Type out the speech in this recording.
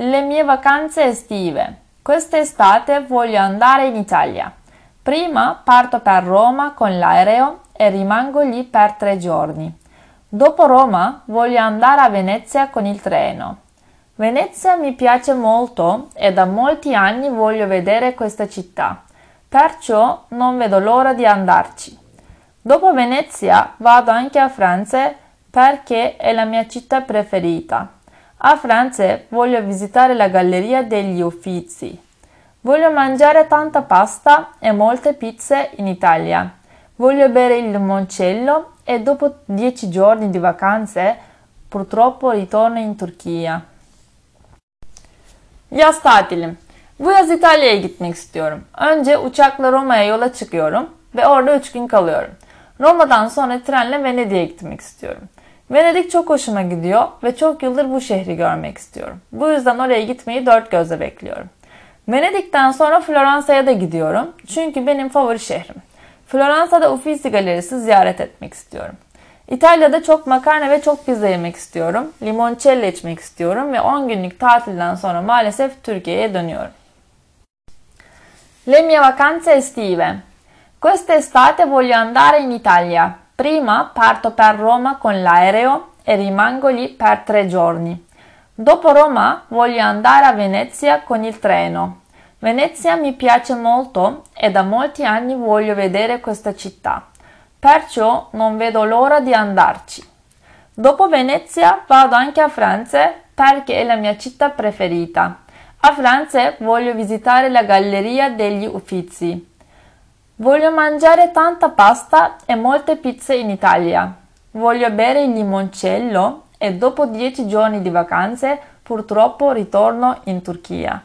Le mie vacanze estive. Quest'estate voglio andare in Italia. Prima parto per Roma con l'aereo e rimango lì per tre giorni. Dopo Roma voglio andare a Venezia con il treno. Venezia mi piace molto e da molti anni voglio vedere questa città, perciò non vedo l'ora di andarci. Dopo Venezia vado anche a Francia perché è la mia città preferita. A Francia voglio visitare la Galleria degli Uffizi. Voglio mangiare tanta pasta e molte pizze in Italia. Voglio bere il limoncello e dopo dieci giorni di vacanze purtroppo ritorno in Türkiye. Yaz tatili. Bu yaz İtalya'ya gitmek istiyorum. Önce uçakla Roma'ya yola çıkıyorum ve orada 3 gün kalıyorum. Roma'dan sonra trenle Venedik'e gitmek istiyorum. Venedik çok hoşuma gidiyor ve çok yıldır bu şehri görmek istiyorum. Bu yüzden oraya gitmeyi dört gözle bekliyorum. Venedik'ten sonra Floransa'ya da gidiyorum. Çünkü benim favori şehrim. Floransa'da Uffizi Galerisi ziyaret etmek istiyorum. İtalya'da çok makarna ve çok pizza yemek istiyorum. Limoncello içmek istiyorum ve 10 günlük tatilden sonra maalesef Türkiye'ye dönüyorum. Le mie vacanze estive. Quest'estate voglio andare in Italia. Prima parto per Roma con l'aereo e rimango lì per tre giorni. Dopo Roma voglio andare a Venezia con il treno. Venezia mi piace molto e da molti anni voglio vedere questa città, perciò non vedo l'ora di andarci. Dopo Venezia vado anche a Francia perché è la mia città preferita. A Francia voglio visitare la Galleria degli Uffizi. Voglio mangiare tanta pasta e molte pizze in Italia. Voglio bere il limoncello e dopo dieci giorni di vacanze purtroppo ritorno in Turchia.